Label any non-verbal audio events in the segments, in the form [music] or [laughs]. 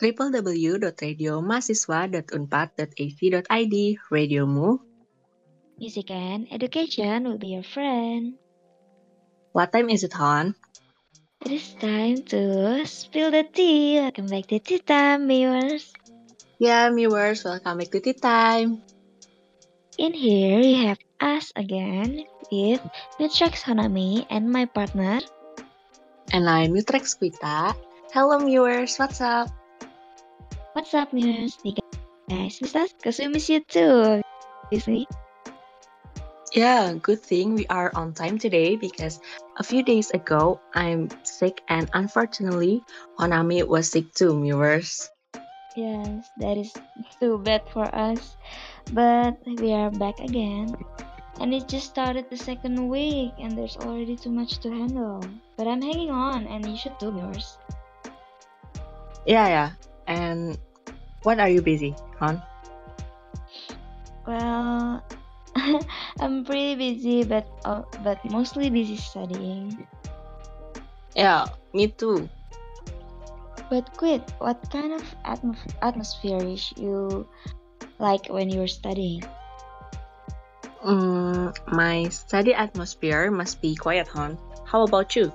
www.radiomahasiswa.unpad.ac.id Radiomu. Music and education will be your friend. What time is it, Han? It is time to spill the tea. Welcome back to Tea Time, viewers. Yeah, viewers, welcome back to Tea Time. In here, we have us again with Nutrax Honami and my partner. And I'm Utrex Quita. Hello, viewers, what's up? What's up, viewers? You guys miss us? Because we miss you too, obviously. Yeah, good thing we are on time today because a few days ago I'm sick and unfortunately Honami was sick too, viewers. Yes, that is too bad for us. But we are back again. And it just started the second week and there's already too much to handle. But I'm hanging on and you should too, viewers. Yeah, yeah. And what are you busy, Han? Well, [laughs] I'm pretty busy, but uh, but mostly busy studying. Yeah, me too. But quit. What kind of atmo- atmosphere is you like when you're studying? Mm, my study atmosphere must be quiet, Han. How about you?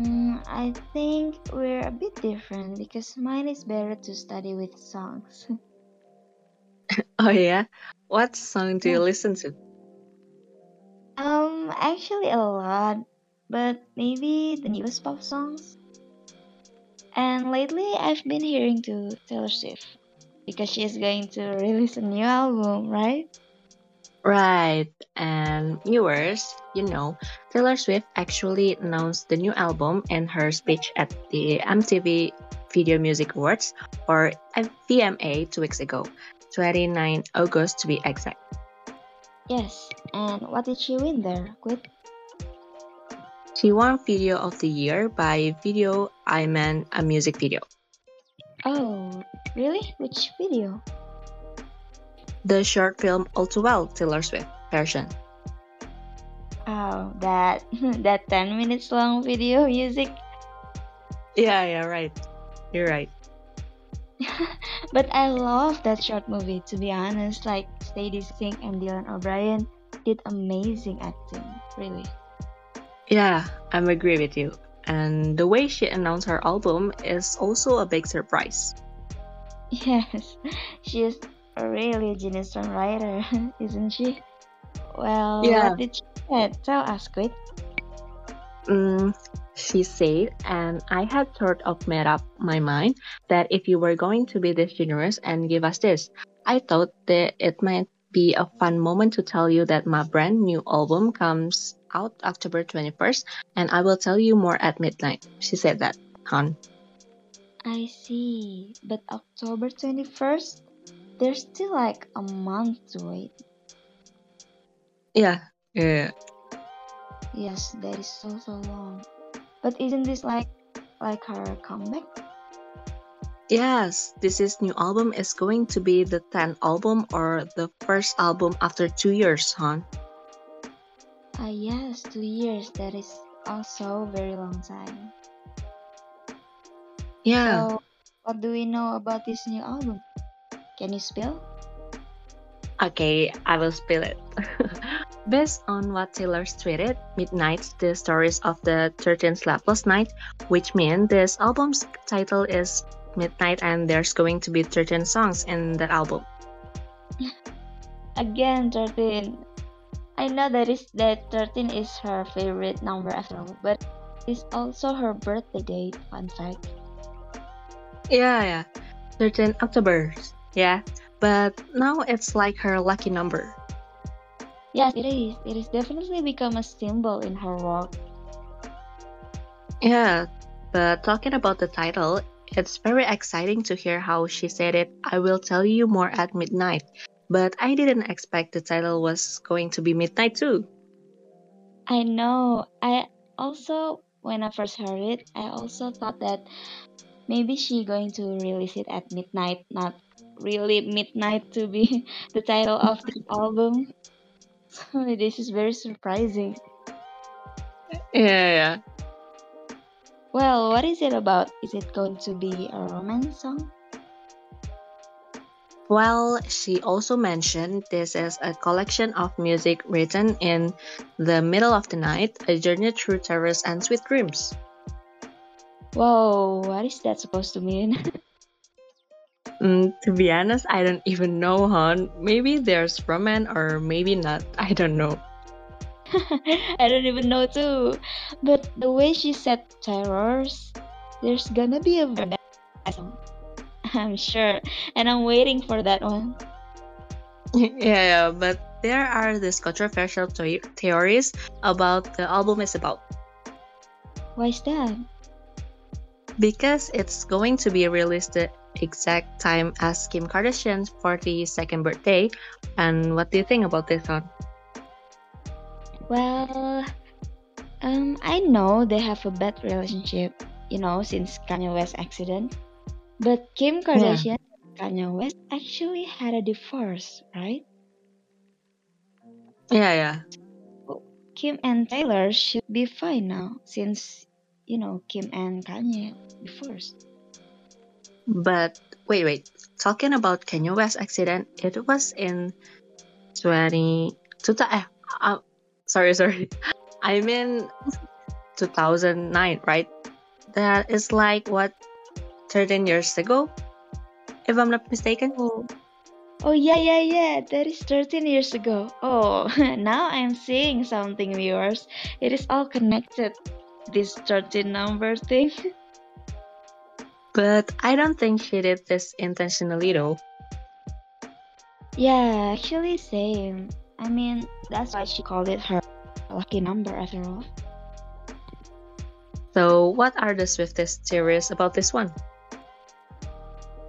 Mm, I think we're a bit different because mine is better to study with songs. [laughs] Oh yeah, what song do you listen to? um, actually a lot, but maybe the newest pop songs. And lately, I've been hearing to Taylor Swift because she's going to release a new album, right? Right, and viewers, you know, Taylor Swift actually announced the new album in her speech at the MTV Video Music Awards, or VMA, two weeks ago, 29 August to be exact. Yes. And what did she win there? Quit. She won Video of the Year by Video I mean a music video. Oh, really? Which video? The short film All Too Well Taylor Swift version. Oh, that [laughs] that 10 minutes long video music. Yeah, yeah, right. You're right. [laughs] but I love that short movie to be honest. Like Sadie Sink and Dylan O'Brien did amazing acting, really. Yeah, I'm agree with you. And the way she announced her album is also a big surprise. [laughs] Yes, she is a really genius songwriter, [laughs] isn't she? Well, Yeah. what did she say? Tell us, quick. Mm, she said, and I had sort of made up my mind that if you were going to be this generous and give us this, I thought that it might be a fun moment to tell you that my brand new album comes out October 21st, and I will tell you more at midnight. She said that, Han. I see. But October 21st? There's still like a month to wait. Yeah, yeah. Yes, that is so so long. But isn't this like like her comeback? Yes, this is new album is going to be the 10th album or the first album after two years, huh? Ah yes, two years. That is also very long time. Yeah. So, what do we know about this new album? Can you spill? Okay, I will spill it. [laughs] Based on what Taylor tweeted, Midnight, the stories of the 13 sleepless night, which means this album's title is Midnight and there's going to be 13 songs in that album. [laughs] Again, 13. I know that is that 13 is her favorite number after all, but it's also her birthday date. Fun fact. Yeah, yeah. 13 October. Yeah. But now it's like her lucky number. Yes, it is. It is definitely become a symbol in her work. Yeah, but talking about the title, it's very exciting to hear how she said it. I will tell you more at midnight. But I didn't expect the title was going to be midnight too. I know. I also, when I first heard it, I also thought that maybe she going to release it at midnight, not really midnight to be [laughs] the title of the album. So [laughs] this is very surprising. Yeah, yeah. Well, what is it about? Is it going to be a romance song? Well, she also mentioned this is a collection of music written in the middle of the night, a journey through terrors and sweet dreams. Whoa, what is that supposed to mean? [laughs] Mm, to be honest, I don't even know, hon. Maybe there's romance or maybe not. I don't know. [laughs] I don't even know too. But the way she said terrors, there's gonna be a bad. [laughs] I'm sure, and I'm waiting for that one. [laughs] yeah, but there are these controversial theories about the album is about. Why is that? Because it's going to be released the exact time as Kim Kardashian's 42nd birthday. And what do you think about this one? Well, um, I know they have a bad relationship, you know, since Kanye West accident. But Kim Kardashian and Kanye West actually had a divorce, right? Yeah, yeah. Kim and Taylor should be fine now, since you know Kim and Kanye divorced. But wait, wait. Talking about Kanye West accident, it was in 20... Tuta, eh, uh, sorry, [laughs] sorry. I mean 2009, right? That is like, what, 13 years ago? If I'm not mistaken. Oh, oh yeah, yeah, yeah. That is 13 years ago. Oh, [laughs] now I'm seeing something, viewers. It is all connected. This 13 number thing. [laughs] But I don't think she did this intentionally though. Yeah, actually, same. I mean, that's why she called it her lucky number after all. So, what are the swiftest theories about this one?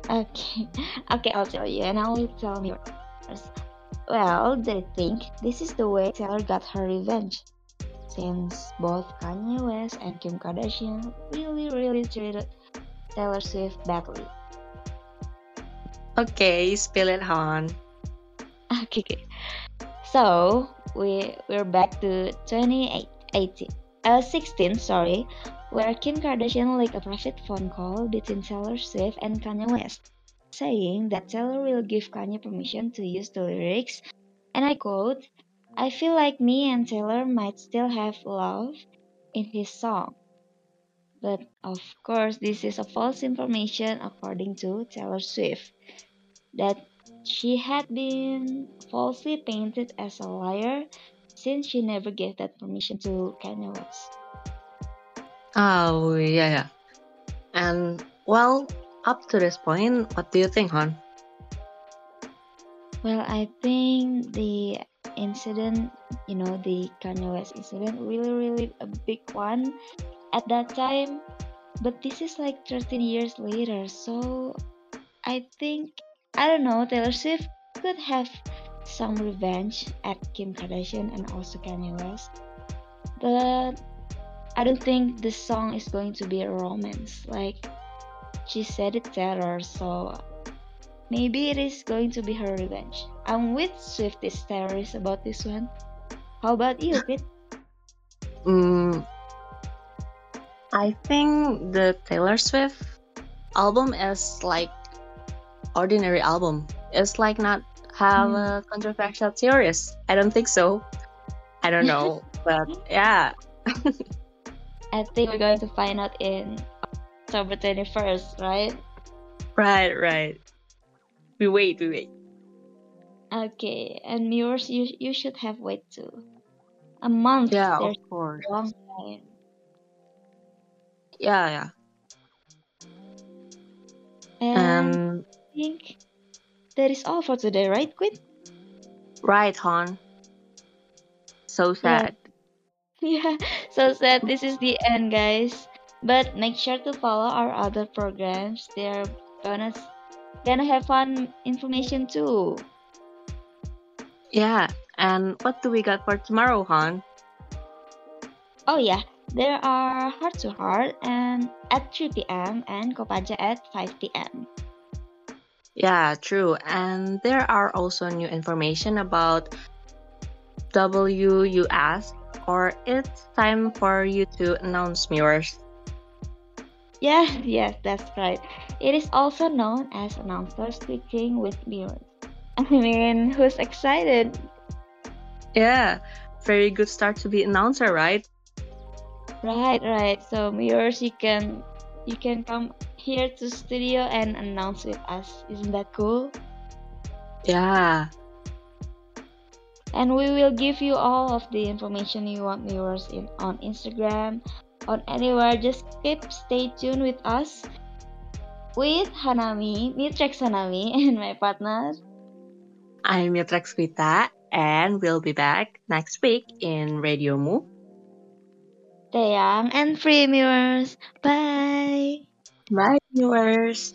Okay, [laughs] okay, I'll tell you, and I will tell you first. Well, they think this is the way Taylor got her revenge, since both Kanye West and Kim Kardashian really, really treated Taylor Swift badly. Okay, spill it, Han. [laughs] Okay, okay. So we we're back to 2018, uh, 16, sorry, where Kim Kardashian leaked a private phone call between Taylor Swift and Kanye West, saying that Taylor will give Kanye permission to use the lyrics, and I quote, "I feel like me and Taylor might still have love in his song." But of course, this is a false information according to Taylor Swift. That she had been falsely painted as a liar since she never gave that permission to Kanye West. Oh, yeah, yeah. And, well, up to this point, what do you think, Hon? Well, I think the incident, you know, the Kanye West incident, really, really a big one at that time. But this is like 13 years later, so I think, I don't know, Taylor Swift could have some revenge at Kim Kardashian and also Kanye West. But I don't think the song is going to be a romance. Like she said it terror, so maybe it is going to be her revenge. I'm with Swiftist theories about this one. How about you, [laughs] Pete? Mm, I think the Taylor Swift album is like ordinary album. It's like not have Hmm. a controversial theories. I don't think so. I don't know, [laughs] but yeah. [laughs] I think we're going to find out in October 21st, right? Right, right. We wait, we wait. Okay, and viewers, you you should have wait too. A month. Yeah, of course. long time. Yeah, yeah. And And I think that is all for today, right, Quinn? right, Hon. So sad. [laughs] Yeah, so sad. This is the end, guys. But make sure to follow our other programs. They're gonna gonna have fun information too. Yeah. And what do we got for tomorrow, Han? Oh yeah, there are Heart to Heart and at 3 p.m. and Kopaja at 5 p.m. Yeah, true. And there are also new information about WUS, or it's time for you to announce viewers. Yeah, [laughs] yes, that's right. It is also known as announcer speaking with mirrors. [laughs] I mean, who's excited? Yeah, very good start to be announcer, right? Right, right. So mirrors, you can you can come here to studio and announce with us. Isn't that cool? Yeah. And we will give you all of the information you want viewers in on Instagram, on anywhere. Just keep stay tuned with us with Hanami, Mitrex Hanami, [laughs] and my partner. I'm Mitrex Vita, and we'll be back next week in Radio Mu. Young and free viewers. Bye. Bye, viewers.